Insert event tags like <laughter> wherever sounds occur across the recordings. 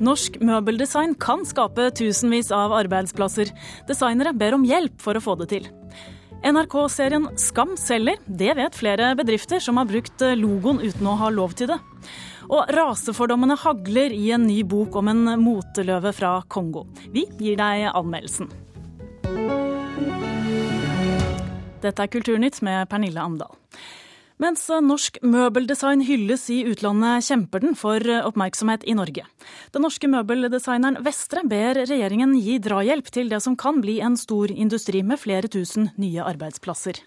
Norsk møbeldesign kan skape tusenvis av arbeidsplasser. Designere ber om hjelp for å få det til. NRK-serien Skam selger. Det vet flere bedrifter som har brukt logoen uten å ha lov til det. Og rasefordommene hagler i en ny bok om en moteløve fra Kongo. Vi gir deg anmeldelsen. Dette er Kulturnytt med Pernille Amdal. Mens norsk møbeldesign hylles i utlandet, kjemper den for oppmerksomhet i Norge. Den norske møbeldesigneren Vestre ber regjeringen gi drahjelp til det som kan bli en stor industri med flere tusen nye arbeidsplasser.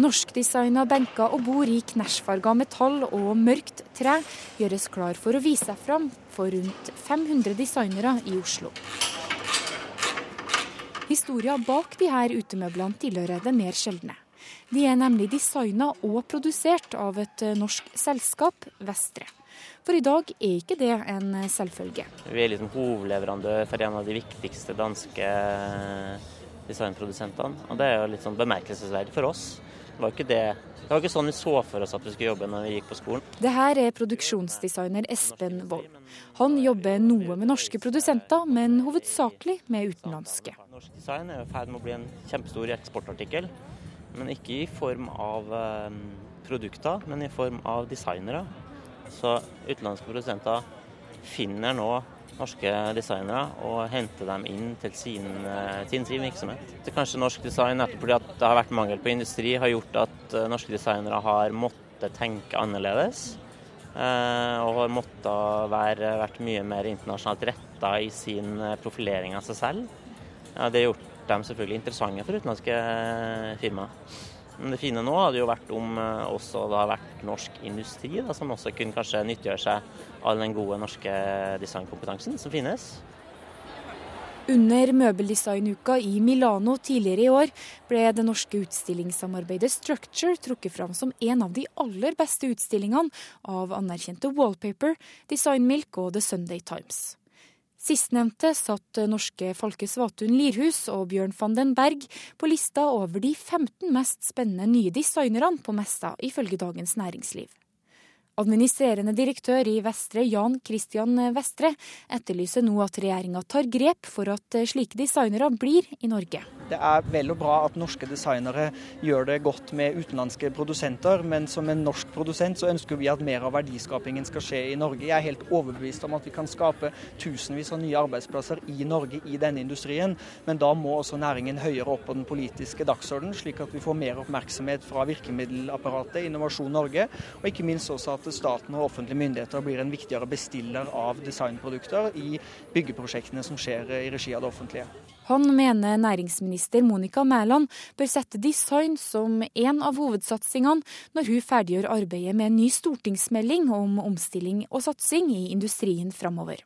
Norskdesigna benker og bord i knæsjfarga metall og mørkt tre gjøres klar for å vise seg fram for rundt 500 designere i Oslo. Historia bak de her utemøblene tilhører det mer sjeldne. De er nemlig designa og produsert av et eh, norsk selskap, Vestre. For i dag er ikke det en eh, selvfølge. Vi er liksom hovedleverandør for en av de viktigste danske designprodusentene. Og det er jo litt sånn bemerkelsesverdig for oss. Det var ikke det det var ikke sånn vi så for oss at vi skulle jobbe når vi gikk på skolen. Det her er produksjonsdesigner Espen Wold. Han jobber noe med norske produsenter, men hovedsakelig med utenlandske. Norsk design er i ferd med å bli en kjempestor eksportartikkel, men ikke i form av um, produkter, men i form av designere. Så utenlandske produsenter finner nå norske designere og hente dem inn til sin, eh, til sin virksomhet. Det kanskje norsk design nettopp fordi det har vært mangel på industri, har gjort at eh, norske designere har måttet tenke annerledes. Eh, og har måttet være, vært mye mer internasjonalt retta i sin profilering av seg selv. Ja, det har gjort dem selvfølgelig interessante for utenlandske firmaer. Men det fine nå hadde jo vært om også det har vært norsk industri, da, som også kunne kanskje nyttiggjøre seg all den gode norske designkompetansen som finnes. Under møbeldesignuka i Milano tidligere i år ble det norske utstillingssamarbeidet Structure trukket fram som en av de aller beste utstillingene av anerkjente Wallpaper, Design Milk og The Sunday Times. Sistnevnte satt norske Folke Svatun Lirhus og Bjørn van den Berg på lista over de 15 mest spennende nye designerne på messa, ifølge Dagens Næringsliv. Administrerende direktør i Vestre, Jan Christian Vestre, etterlyser nå at regjeringa tar grep for at slike designere blir i Norge. Det er vel og bra at norske designere gjør det godt med utenlandske produsenter, men som en norsk produsent så ønsker vi at mer av verdiskapingen skal skje i Norge. Jeg er helt overbevist om at vi kan skape tusenvis av nye arbeidsplasser i Norge i denne industrien, men da må også næringen høyere opp på den politiske dagsordenen, slik at vi får mer oppmerksomhet fra virkemiddelapparatet, Innovasjon Norge, og ikke minst også at staten og offentlige myndigheter blir en viktigere bestiller av designprodukter i byggeprosjektene som skjer i regi av det offentlige. Han mener næringsminister Monica Mæland bør sette design som en av hovedsatsingene når hun ferdiggjør arbeidet med en ny stortingsmelding om omstilling og satsing i industrien framover.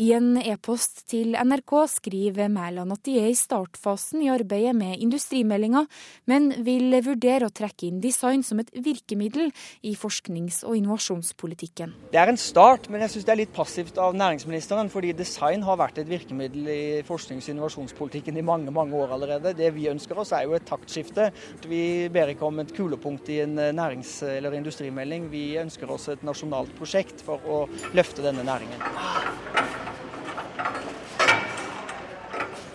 I en e-post til NRK skriver Mæland at de er i startfasen i arbeidet med industrimeldinga, men vil vurdere å trekke inn design som et virkemiddel i forsknings- og innovasjonspolitikken. Det er en start, men jeg syns det er litt passivt av næringsministeren, fordi design har vært et virkemiddel i forsknings- og innovasjonspolitikken i mange mange år allerede. Det vi ønsker oss er jo et taktskifte. Vi ber ikke om et kulepunkt i en nærings- eller industrimelding. Vi ønsker oss et nasjonalt prosjekt for å løfte denne næringen.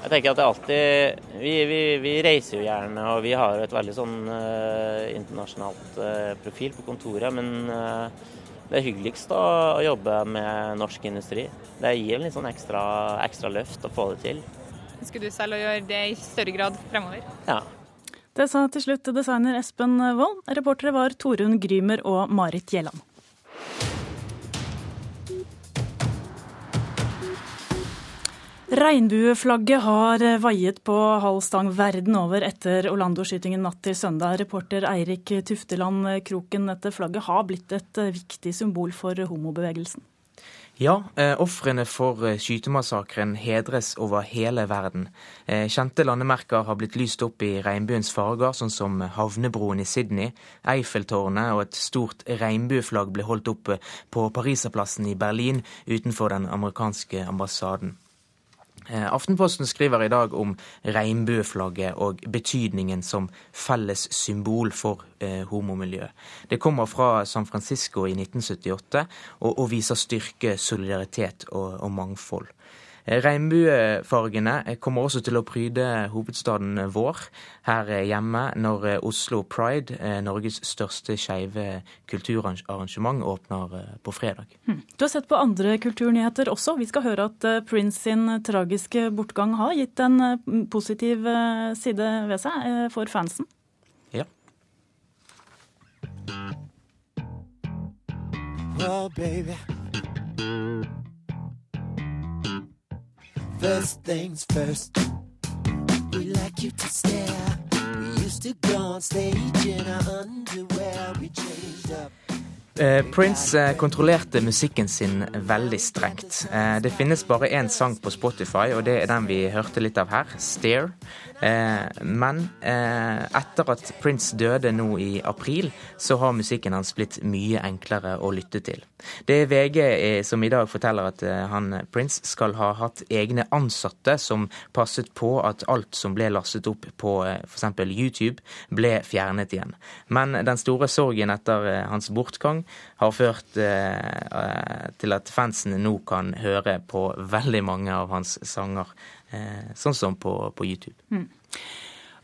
Jeg tenker at det alltid vi, vi, vi, reiser jo gjerne, og vi har et veldig sånn uh, internasjonalt uh, profil på kontoret. Men uh, det er hyggeligst å, å, jobbe med norsk industri. Det gir en litt sånn ekstra, ekstra løft å få det til. Ønsker du selv å gjøre det i større grad fremover? Ja. Det sa til slutt designer Espen Wold. Reportere var Torunn Grymer og Marit Gjelland. Regnbueflagget har vaiet på halv stang verden over etter Orlando-skytingen natt til søndag. Reporter Eirik Tufteland Kroken, dette flagget har blitt et viktig symbol for homobevegelsen? Ja, eh, ofrene for eh, skytemassakren hedres over hele verden. Eh, kjente landemerker har blitt lyst opp i regnbuens farger, sånn som havnebroen i Sydney, Eiffeltårnet og et stort regnbueflagg ble holdt opp på Pariserplassen i Berlin utenfor den amerikanske ambassaden. Eh, Aftenposten skriver i dag om regnbueflagget og betydningen som felles symbol for eh, homomiljøet. Det kommer fra San Francisco i 1978 og, og viser styrke, solidaritet og, og mangfold. Regnbuefargene kommer også til å pryde hovedstaden vår her hjemme når Oslo Pride, Norges største skeive kulturarrangement, åpner på fredag. Hm. Du har sett på andre kulturnyheter også. Vi skal høre at Prince sin tragiske bortgang har gitt en positiv side ved seg for fansen. Ja. Well, baby. First things first, we like you to stare. We used to go on stage in our underwear. We changed up. Prince kontrollerte musikken sin veldig strengt. Det finnes bare én sang på Spotify, og det er den vi hørte litt av her, 'Stare'. Men etter at Prince døde nå i april, så har musikken hans blitt mye enklere å lytte til. Det er VG som i dag forteller at han Prince skal ha hatt egne ansatte som passet på at alt som ble lastet opp på f.eks. YouTube, ble fjernet igjen. Men den store sorgen etter hans bortgang har ført til at fansen nå kan høre på veldig mange av hans sanger sånn som på, på YouTube. Mm.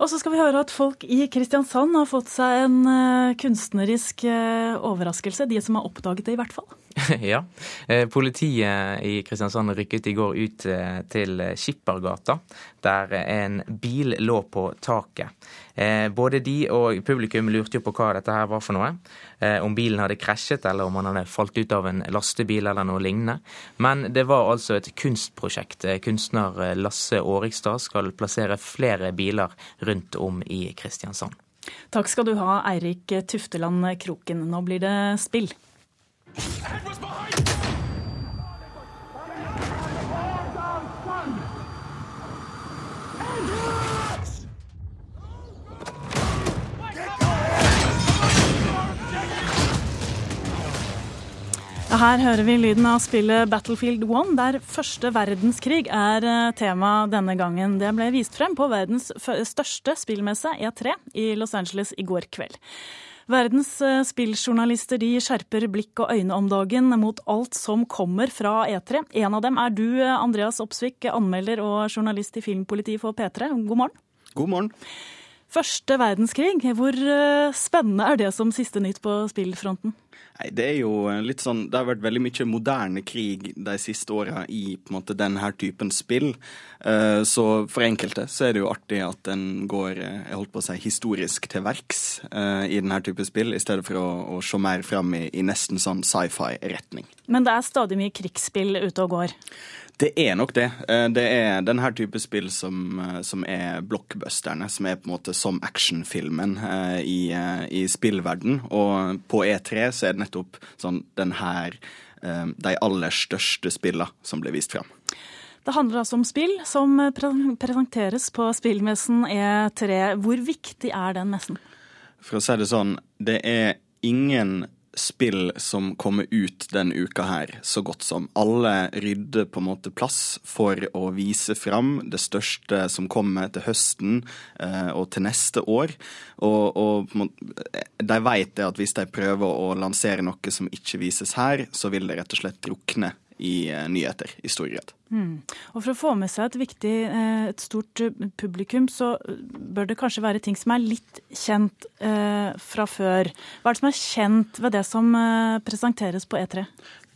Og så skal vi høre at folk i Kristiansand har fått seg en uh, kunstnerisk uh, overraskelse. De som har oppdaget det, i hvert fall. <laughs> ja. Eh, politiet i Kristiansand rykket i går ut eh, til Skippergata, der en bil lå på taket. Eh, både de og publikum lurte jo på hva dette her var for noe. Om bilen hadde krasjet, eller om han hadde falt ut av en lastebil eller noe lignende. Men det var altså et kunstprosjekt. Kunstner Lasse Årikstad skal plassere flere biler rundt om i Kristiansand. Takk skal du ha, Eirik Tufteland Kroken. Nå blir det spill. Her hører vi lyden av spillet Battlefield 1, der første verdenskrig er tema denne gangen. Det ble vist frem på verdens største spillmesse, E3, i Los Angeles i går kveld. Verdens spilljournalister de skjerper blikk og øyne om dagen mot alt som kommer fra E3. En av dem er du, Andreas Opsvik, anmelder og journalist i Filmpolitiet for P3. God morgen. God morgen. Første verdenskrig, hvor spennende er det som siste nytt på spillfronten? Nei, Det er jo litt sånn, det har vært veldig mye moderne krig de siste åra i på en måte denne typen spill. Så for enkelte så er det jo artig at en går jeg holdt på å si, historisk til verks i denne type spill, i stedet for å, å se mer fram i, i nesten sånn sci-fi-retning. Men det er stadig mye krigsspill ute og går? Det er nok det. Det er denne type spill som, som er blockbusterne, som er på en måte som actionfilmen i, i spillverden. Og på E3 så er det nettopp sånn den her de aller største spillene som blir vist fram. Det handler altså om spill som presenteres på spillmessen E3. Hvor viktig er den messen? For å si det sånn, det er ingen spill som kommer ut denne uka her, så godt som. Alle rydder på en måte plass for å vise fram det største som kommer til høsten eh, og til neste år. Og, og de vet det at hvis de prøver å lansere noe som ikke vises her, så vil det rett og slett drukne i nyheter i stor grad. Mm. Og For å få med seg et viktig, et stort publikum, så bør det kanskje være ting som er litt kjent eh, fra før. Hva er det som er kjent ved det som eh, presenteres på E3?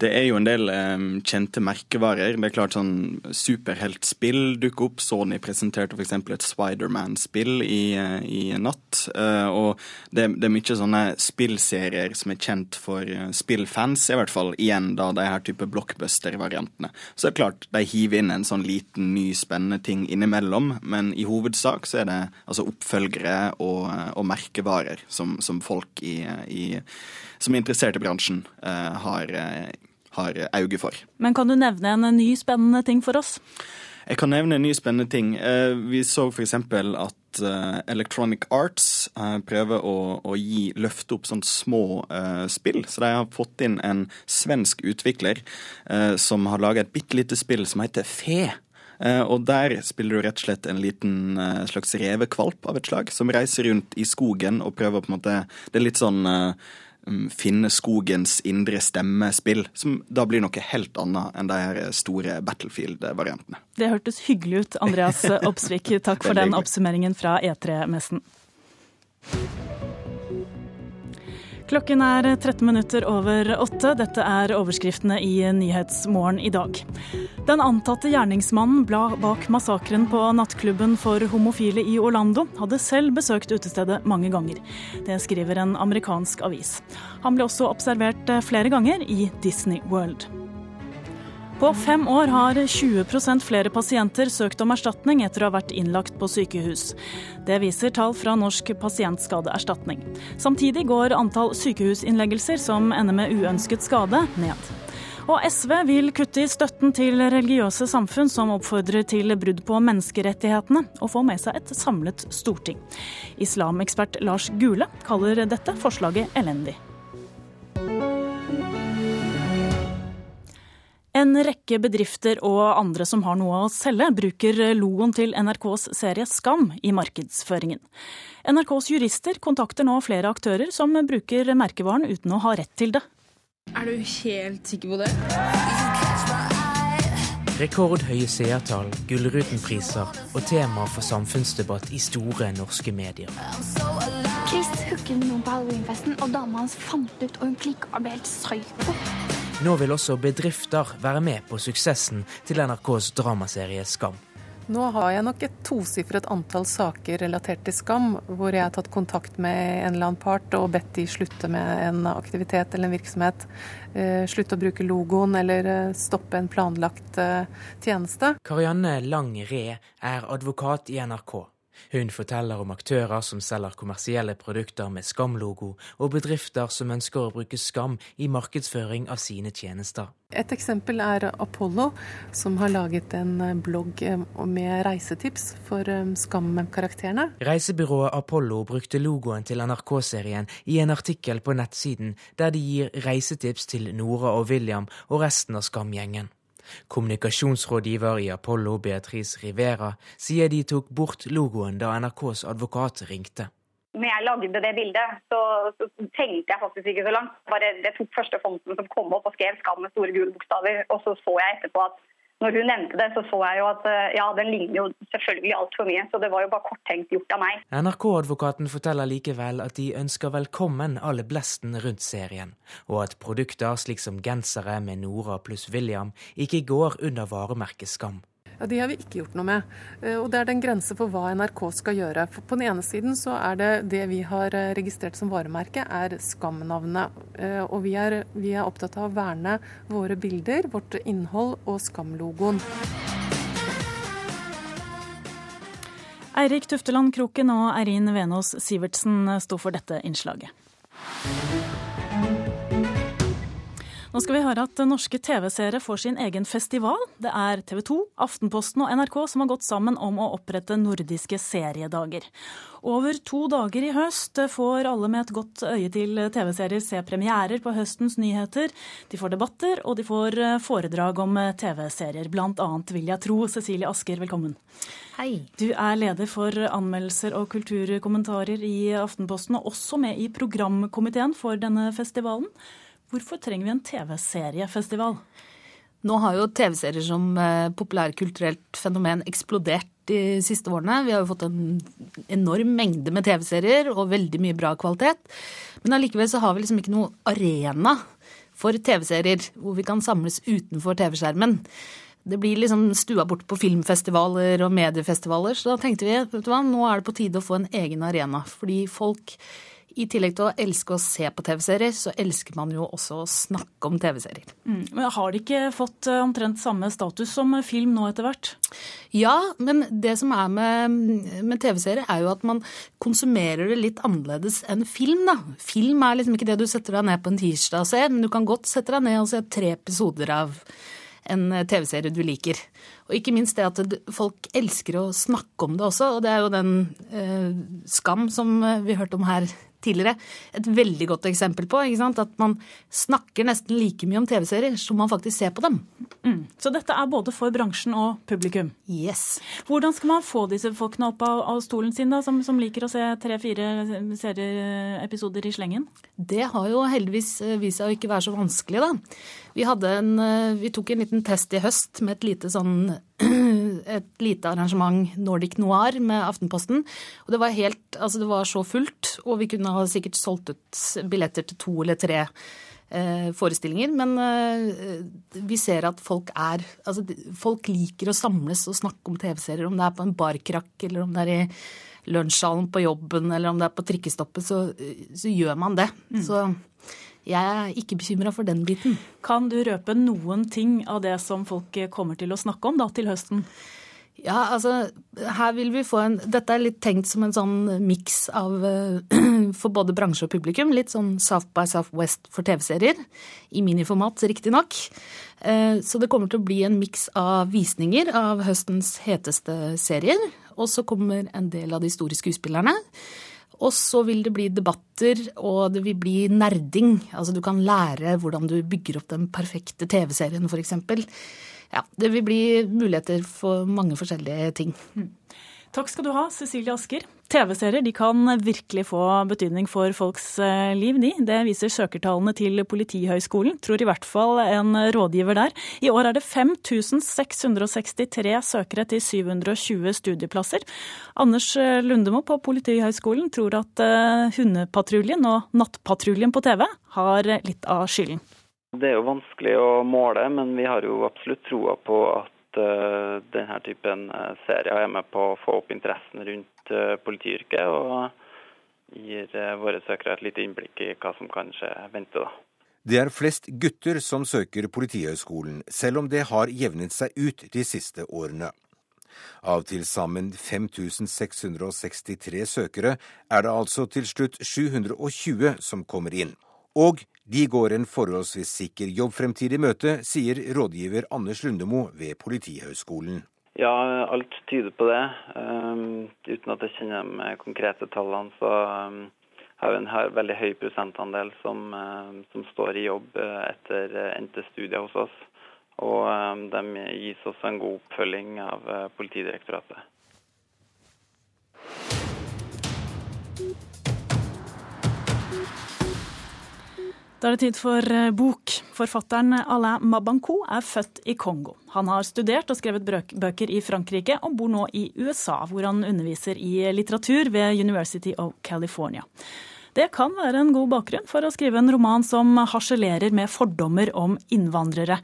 Det er jo en del eh, kjente merkevarer. Det er klart sånn Superheltspill dukker opp. Sony presenterte f.eks. et Spiderman-spill i, i, natt. Eh, og det, det, er mye sånne spillserier som er kjent for spillfans, i hvert fall igjen da de her type blockbuster-variantene. Så det er klart de hiver inn en sånn liten, ny, spennende ting innimellom, men i hovedsak så er det altså oppfølgere og, og merkevarer som, som folk i, i, som er interessert i bransjen, uh, har, har auge for. Men kan du nevne en ny spennende ting for oss? Jeg kan nevne en ny spennende ting. Vi så f.eks. at Electronic Arts prøver å, å gi løfte opp sånne små uh, spill. Så de har fått inn en svensk utvikler som har laga et bitte lite spill som heter Fe. Eh, og der spiller du rett og slett en liten eh, slags revekvalp av et slag, som reiser rundt i skogen og prøver på en måte Det er litt sånn eh, finne skogens indre stemme-spill, som da blir noe helt annet enn de her store Battlefield-variantene. Det hørtes hyggelig ut, Andreas <laughs> Opsvik. Takk for den oppsummeringen fra E3-messen. Klokken er 13 minutter over åtte. Dette er overskriftene i Nyhetsmorgen i dag. Den antatte gjerningsmannen bak massakren på nattklubben for homofile i Orlando hadde selv besøkt utestedet mange ganger. Det skriver en amerikansk avis. Han ble også observert flere ganger i Disney World. På fem år har 20% flere pasienter søkt om erstatning etter å ha vært innlagt på sykehus. Det viser tall fra Norsk pasientskadeerstatning. Samtidig går antall sykehusinnleggelser som ender med uønsket skade, ned. Og SV vil kutte i støtten til religiøse samfunn som oppfordrer til brudd på menneskerettighetene, og få med seg et samlet storting. Islamekspert Lars Gule kaller dette forslaget elendig. En rekke bedrifter og andre som har noe å selge, bruker logoen til NRKs serie Skam i markedsføringen. NRKs jurister kontakter nå flere aktører som bruker merkevaren uten å ha rett til det. Er du helt sikker på det? Rekordhøye seertall, Gullruten-priser og tema for samfunnsdebatt i store norske medier. Chris hooket med noen på halloweenfesten, og dama hans fant ut, og hun klikka og ble helt psyko. Nå vil også bedrifter være med på suksessen til NRKs dramaserie Skam. Nå har jeg nok et tosifret antall saker relatert til skam, hvor jeg har tatt kontakt med en eller annen part og bedt de slutte med en aktivitet eller en virksomhet. Eh, Slutte å bruke logoen eller eh, stoppe en planlagt eh, tjeneste. Karianne Lang Re er advokat i NRK. Hun forteller om aktører som selger kommersielle produkter med Skam-logo, og bedrifter som ønsker å bruke skam i markedsføring av sine tjenester. Et eksempel er Apollo, som har laget en eh, blogg eh, med reisetips for eh, Skam-karakterene. Reisebyrået Apollo brukte logoen til NRK-serien i en artikkel på nettsiden der de gir reisetips til Nora og William og resten av Skam-gjengen. Kommunikasjonsrådgiver i Apollo, Beatrice Rivera, sier de tok bort logoen da NRKs advokat ringte. Når jeg lagde det bildet, så, så tenkte jeg faktisk ikke så langt. Bare det tok første fonten som kom opp og skrev 'Skam' med store gule bokstaver. Og så så jeg etterpå at når hun nevnte det, så så jeg jo at eh, ja, den ligner jo selvfølgelig altfor mye. Så det var jo bare korttenkt gjort av meg. NRK-advokaten forteller likevel at de ønsker velkommen alle blesten rundt serien, og at produkter slik som gensere med Nora pluss William ikke går under varemerket Skam. Ja, De har vi ikke gjort noe med. Eh, Og det er den grense for hva NRK skal gjøre. For på den ene siden så er det det vi har eh, registrert som varemerke, er Skam-navnet. Eh, Og vi er, vi er opptatt av å verne våre bilder, vårt innhold og skamlogoen. Eirik Tufteland Kroken og Eirin Venås Sivertsen sto for dette innslaget. Nå skal vi høre at norske TV-seere får sin egen festival. Det er TV 2, Aftenposten og NRK som har gått sammen om å opprette nordiske seriedager. Over to dager i høst får alle med et godt øye til TV-serier se premierer på høstens nyheter. De får debatter, og de får foredrag om TV-serier. Blant annet vil jeg tro. Cecilie Asker, velkommen. Hei. Du er leder for anmeldelser og kulturkommentarer i Aftenposten, og også med i programkomiteen for denne festivalen. Hvorfor trenger vi en TV-seriefestival? Nå har jo TV-serier som eh, populærkulturelt fenomen eksplodert de siste årene. Vi har jo fått en enorm mengde med TV-serier og veldig mye bra kvalitet. Men allikevel så har vi liksom ikke noe arena for TV-serier hvor vi kan samles utenfor TV-skjermen. Det blir liksom stua bort på filmfestivaler og mediefestivaler. Så da tenkte vi vet du hva, nå er det på tide å få en egen arena. Fordi folk i tillegg til å elske å se på TV-serier, så elsker man jo også å snakke om TV-serier. Mm. Men Har de ikke fått eh, omtrent samme status som film nå etter hvert? Ja, men det som er med, med TV-serier, er jo at man konsumerer det litt annerledes enn film. da. Film er liksom ikke det du setter deg ned på en tirsdag og ser, men du kan godt sette deg ned og se tre episoder av en TV-serie du liker. Og ikke minst det at folk elsker å snakke om det også, og det er jo den eh, skam som vi hørte om her tidligere, et veldig godt eksempel på. At man snakker nesten like mye om TV-serier som man faktisk ser på dem. Mm. Så dette er både for bransjen og publikum? Yes. Hvordan skal man få disse folkene opp av, av stolen sin, da, som, som liker å se tre-fire serieepisoder i slengen? Det har jo heldigvis eh, vist seg å ikke være så vanskelig, da. Vi, en, eh, vi tok en liten test i høst med et lite sånn <clears throat> et lite arrangement Nordic Noir med Aftenposten. Og det var helt Altså, det var så fullt, og vi kunne ha sikkert solgt ut billetter til to eller tre eh, forestillinger. Men eh, vi ser at folk er Altså, folk liker å samles og snakke om TV-serier. Om det er på en barkrakk, eller om det er i lunsjsalen på jobben, eller om det er på trikkestoppet, så, så gjør man det. Mm. Så jeg er ikke bekymra for den biten. Kan du røpe noen ting av det som folk kommer til å snakke om da til høsten? Ja, altså her vil vi få en Dette er litt tenkt som en sånn miks av <clears throat> for både bransje og publikum. Litt sånn South by Southwest for TV-serier. I miniformat, riktignok. Eh, så det kommer til å bli en miks av visninger av høstens heteste serier. Og så kommer en del av de store skuespillerne. Og så vil det bli debatter, og det vil bli nerding. Altså du kan lære hvordan du bygger opp den perfekte TV-serien, f.eks. Ja, det vil bli muligheter for mange forskjellige ting. Mm. Takk skal du ha, Cecilie Asker. TV-serier kan virkelig få betydning for folks eh, liv, de. Det viser søkertallene til Politihøgskolen, tror i hvert fall en rådgiver der. I år er det 5663 søkere til 720 studieplasser. Anders eh, Lundemo på Politihøgskolen tror at eh, Hundepatruljen og Nattpatruljen på TV har litt av skylden. Det er jo vanskelig å måle, men vi har jo absolutt troa på at uh, denne typen eh, serier er med på å få opp interessen rundt uh, politiyrket. Og gir våre søkere et lite innblikk i hva som kanskje venter. da. Det er flest gutter som søker Politihøgskolen, selv om det har jevnet seg ut de siste årene. Av til sammen 5663 søkere er det altså til slutt 720 som kommer inn. Og de går en forholdsvis sikker jobbfremtid i møte, sier rådgiver Anders Lundemo ved Politihøgskolen. Ja, alt tyder på det. Um, uten at jeg kjenner de konkrete tallene, så um, har vi en veldig høy prosentandel som, um, som står i jobb uh, etter endte studier hos oss. Og de gis også en god oppfølging av uh, Politidirektoratet. Da er det tid for eh, bok. Forfatteren Alain Mabanko er født i Kongo. Han har studert og skrevet bøker i Frankrike, og bor nå i USA, hvor han underviser i litteratur ved University of California. Det kan være en god bakgrunn for å skrive en roman som harselerer med fordommer om innvandrere.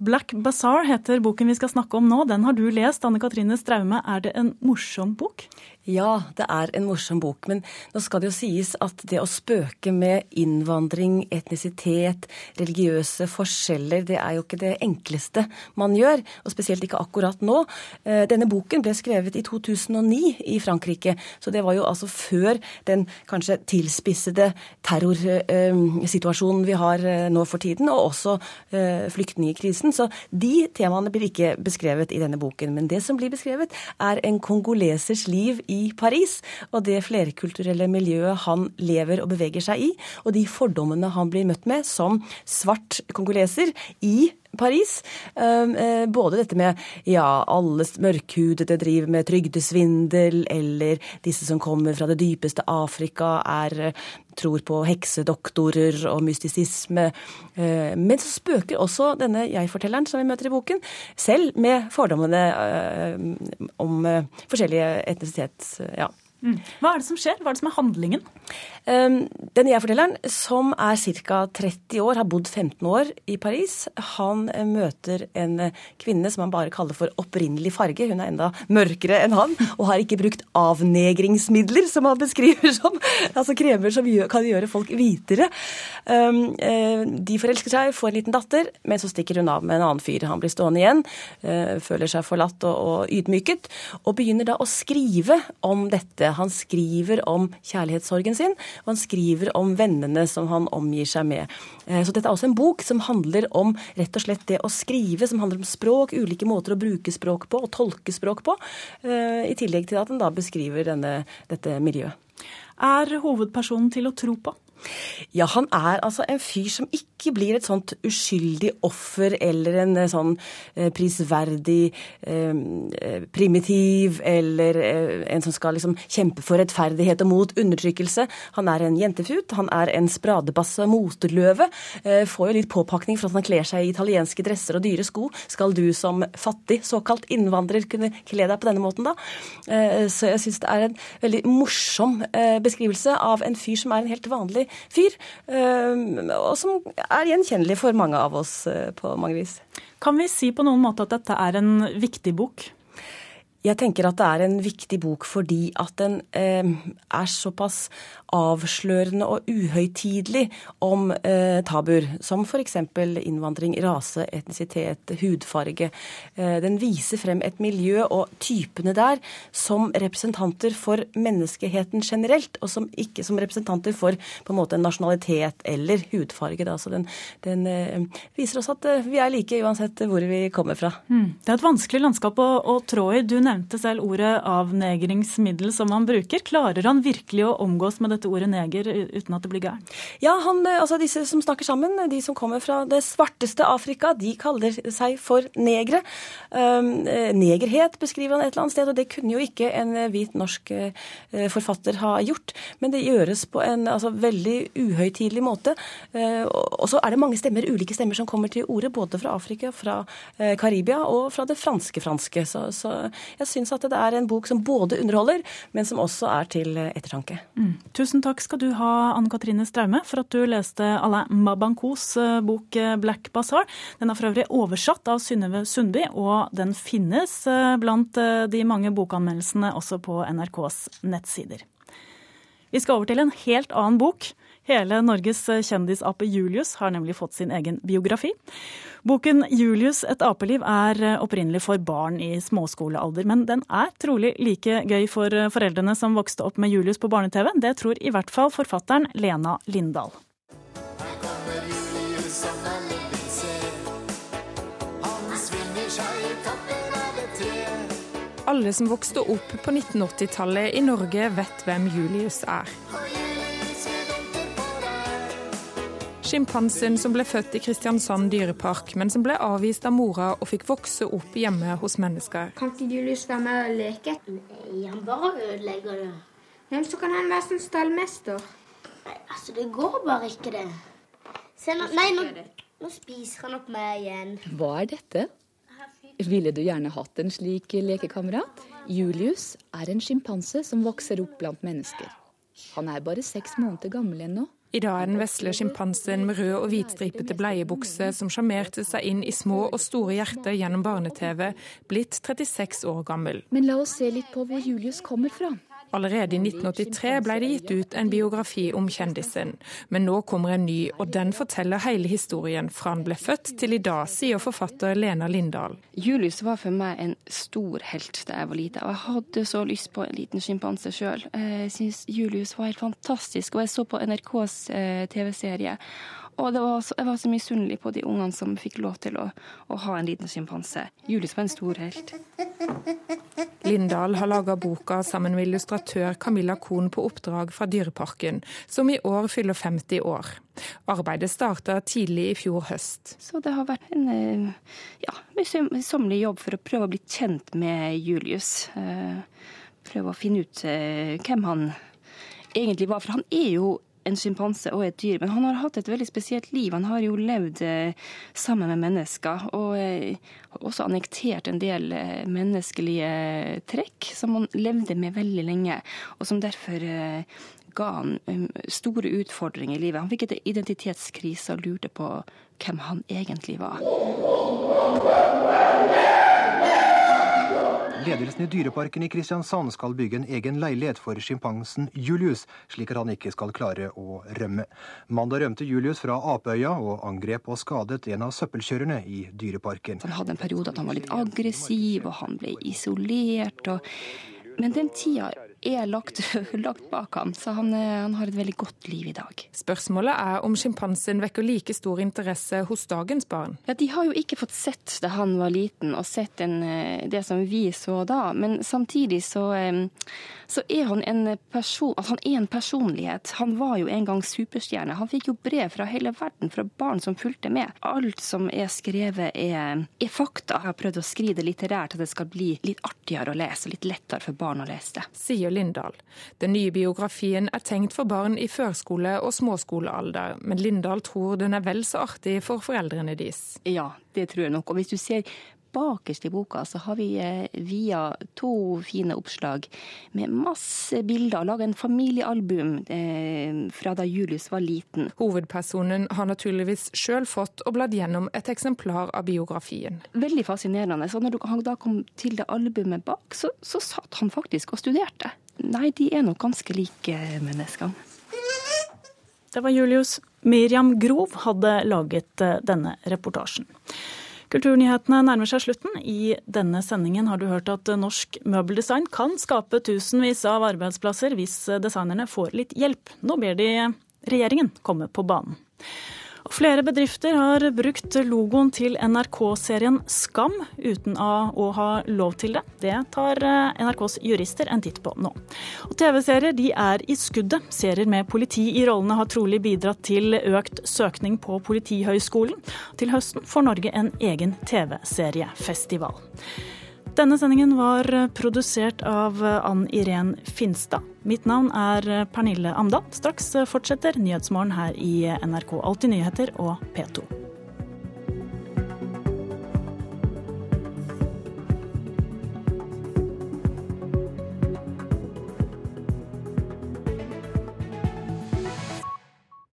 Black Bazaar heter boken vi skal snakke om nå. Den har du lest, Anne Katrine Straume. Er det en morsom bok? Ja, det er en morsom bok. Men nå skal det jo sies at det å spøke med innvandring, etnisitet, religiøse forskjeller, det er jo ikke det enkleste man gjør. Og spesielt ikke akkurat nå. Eh, denne boken ble skrevet i 2009 i Frankrike. Så det var jo altså før den kanskje tilspissede terrorsituasjonen vi har eh, nå for tiden, og også eh, flyktningkrisen. Så de temaene blir ikke beskrevet i denne boken. Men det som blir beskrevet, er en kongolesers liv i Paris, og det flerkulturelle miljøet han lever og beveger seg i, og de fordommene han blir møtt med som svart kongoleser i Paris. Eh, både dette med ja, alle mørkhudede driver med trygdesvindel, eller disse som kommer fra det dypeste Afrika, er eh, tror på heksedoktorer og mystisisme. Eh, men så spøker også denne jeg-fortelleren som vi møter i boken, selv med fordommene om forskjellige etnisitets... Ja. Mm. Hva er det som skjer? Hva er det som er handlingen? Um, den jeg-fortelleren, som er ca. 30 år, har bodd 15 år i Paris, han eh, møter en eh, kvinne som han bare kaller for opprinnelig farge. Hun er enda mørkere enn han, og har ikke brukt avnegringsmidler, som han beskriver som. <laughs> Altså kremer som kan gjøre folk hvitere. Um, uh, de forelsker seg, får en liten datter, men så stikker hun av med en annen fyr. Han blir stående igjen, føler seg forlatt og ydmyket, og begynner da å skrive om dette. Han skriver om kjærlighetssorgen sin, og han skriver om vennene som han omgir seg med. Eh, så dette er også en bok som handler om rett og slett det å skrive, som handler om språk, ulike måter å bruke språk på og tolke språk på, eh, i tillegg til at den da beskriver denne, dette miljøet. er hovedpersonen til å tro på? Ja, han er altså en fyr som ikke blir et sånt uskyldig offer eller en eh, sånn eh, prisverdig eh, primitiv eller en som skal liksom kjempe for rettferdighet og mot undertrykkelse. Han er en jentefut, han er en spradebasse moteløve. Får jo litt påpakning for at han kler seg i italienske dresser og dyre sko. Skal du som fattig såkalt innvandrer kunne kle deg på denne måten, da? Så jeg syns det er en veldig morsom beskrivelse av en fyr som er en helt vanlig fyr, eh, og som er gjenkjennelig for mange av oss eh, på mange vis. Kan vi si på noen måte at dette er en viktig bok? Jeg tenker at det er en viktig bok fordi at den eh, er såpass avslørende og uhøytidelig om eh, tabuer, som f.eks. innvandring, rase, etnisitet, hudfarge. Eh, den viser frem et miljø og typene der som representanter for menneskeheten generelt, og som ikke som representanter for på en måte en nasjonalitet eller hudfarge. Da. Så den, den eh, viser oss at eh, vi er like uansett hvor vi kommer fra. Mm. Det er et vanskelig landskap å, å trå i. Du nevnte selv ordet avnegringsmiddel som han bruker. Klarer han virkelig å omgås med dette ordet neger uten at det blir gærent? Ja, han, altså disse som snakker sammen, de som kommer fra det svarteste Afrika, de kaller seg for negre. Um, negerhet beskriver han et eller annet sted, og det kunne jo ikke en hvit norsk forfatter ha gjort. Men det gjøres på en altså, veldig uhøytidelig måte. Uh, og så er det mange stemmer, ulike stemmer som kommer til ordet, både fra Afrika, fra uh, Karibia og fra det franske-franske. Så, så jeg syns at det er en bok som både underholder, men som også er til ettertanke. Mm. Tusen takk skal du ha, Anne Katrine Straume, for at du leste Alain Mabankos eh, bok eh, 'Black Bazaar'. Den er for øvrig oversatt av Synnøve Sundby, og den finnes eh, blant de mange bokanmeldelsene også på NRKs nettsider. Vi skal over til en helt annen bok. Hele Norges kjendisape Julius har nemlig fått sin egen biografi. Boken 'Julius et apeliv' er opprinnelig for barn i småskolealder, men den er trolig like gøy for foreldrene som vokste opp med Julius på barne-TV. Det tror i hvert fall forfatteren Lena Lindahl. Alle som vokste opp på 1980-tallet i Norge, vet hvem Julius er. Sjimpansen som ble født i Kristiansand dyrepark, men som ble avvist av mora og fikk vokse opp hjemme hos mennesker. Kan ikke Julius være med og leke? Nei, han bare ødelegger det. Men så kan han være som stallmester. Nei, altså, det går bare ikke, det. Se, nå, nei, nå, nå spiser han opp meg igjen. Hva er dette? Ville du gjerne hatt en slik lekekamerat? Julius er en sjimpanse som vokser opp blant mennesker. Han er bare seks måneder gammel ennå. I dag er den vesle sjimpansen med rød og hvitstripete bleiebukse som sjarmerte seg inn i små og store hjerter gjennom barne-TV, blitt 36 år gammel. Men la oss se litt på hvor Julius kommer fra. Allerede i 1983 ble det gitt ut en biografi om kjendisen. Men nå kommer en ny, og den forteller hele historien fra han ble født til i dag, sier forfatter Lena Lindahl. Julius var for meg en stor helt da jeg var lite, og jeg hadde så lyst på en liten sjimpanse sjøl. Jeg syns Julius var helt fantastisk, og jeg så på NRKs eh, TV-serie. Og var så, jeg var så misunnelig på de ungene som fikk lov til å, å ha en liten sjimpanse. Julius var en stor helt. Lindahl har laga boka sammen med illustratør Camilla Kohn på oppdrag fra Dyreparken, som i år fyller 50 år. Arbeidet starta tidlig i fjor høst. Så det har vært en ja, møysommelig jobb for å prøve å bli kjent med Julius. Prøve å finne ut hvem han egentlig var. For han er jo en sjimpanse og et dyr, men han har hatt et veldig spesielt liv. Han har jo levd eh, sammen med mennesker, og eh, også annektert en del eh, menneskelige trekk som han levde med veldig lenge, og som derfor ga han store utfordringer i livet. Han fikk et identitetskrise og lurte på hvem han egentlig var. Ledelsen i Dyreparken i Kristiansand skal bygge en egen leilighet for sjimpansen Julius, slik at han ikke skal klare å rømme. Mandag rømte Julius fra Apeøya og angrep og skadet en av søppelkjørerne i Dyreparken. Han hadde en periode at han var litt aggressiv, og han ble isolert. Og... Men den tida er lagt, <laughs> lagt bak ham, så han, han, har et veldig godt liv i dag. Spørsmålet er om sjimpansen vekker like stor interesse hos dagens barn? Ja, De har jo ikke fått sett da han var liten, og sett en, det som vi så da. Men samtidig så, så er han en person, altså han er en personlighet. Han var jo en gang superstjerne. Han fikk jo brev fra hele verden, fra barn som fulgte med. Alt som er skrevet, er, er fakta. Jeg har prøvd å skrive det litterært, at det skal bli litt artigere å lese, og litt lettere for barn å lese det. Sier Lindahl. Den nye biografien er tenkt for barn i førskole- og småskolealder, men Lindahl tror den er vel så artig for foreldrene deres. Ja, det tror jeg nok. Og hvis du ser bakerst i boka så har vi eh, via to fine oppslag med masse bilder. Laga en familiealbum eh, fra da Julius var liten. Hovedpersonen har naturligvis sjøl fått og bladd gjennom et eksemplar av biografien. Veldig fascinerende. Så når han da kom til det albumet bak, så, så satt han faktisk og studerte. Nei, de er nok ganske like menneskene. Det var Julius. Miriam Grov hadde laget eh, denne reportasjen. Kulturnyhetene nærmer seg slutten. I denne sendingen har du hørt at norsk møbeldesign kan skape tusenvis av arbeidsplasser hvis designerne får litt hjelp. Nå ber de regjeringen komme på banen. Flere bedrifter har brukt logoen til NRK-serien Skam uten å ha lov til det. Det tar NRKs jurister en titt på nå. TV-serier de er i skuddet. Serier med politi i rollene har trolig bidratt til økt søkning på Politihøgskolen. Til høsten får Norge en egen TV-seriefestival. Denne sendingen var produsert av Ann Irén Finstad. Mitt navn er Pernille Amdal. Straks fortsetter Nyhetsmorgen her i NRK Alltid nyheter og P2.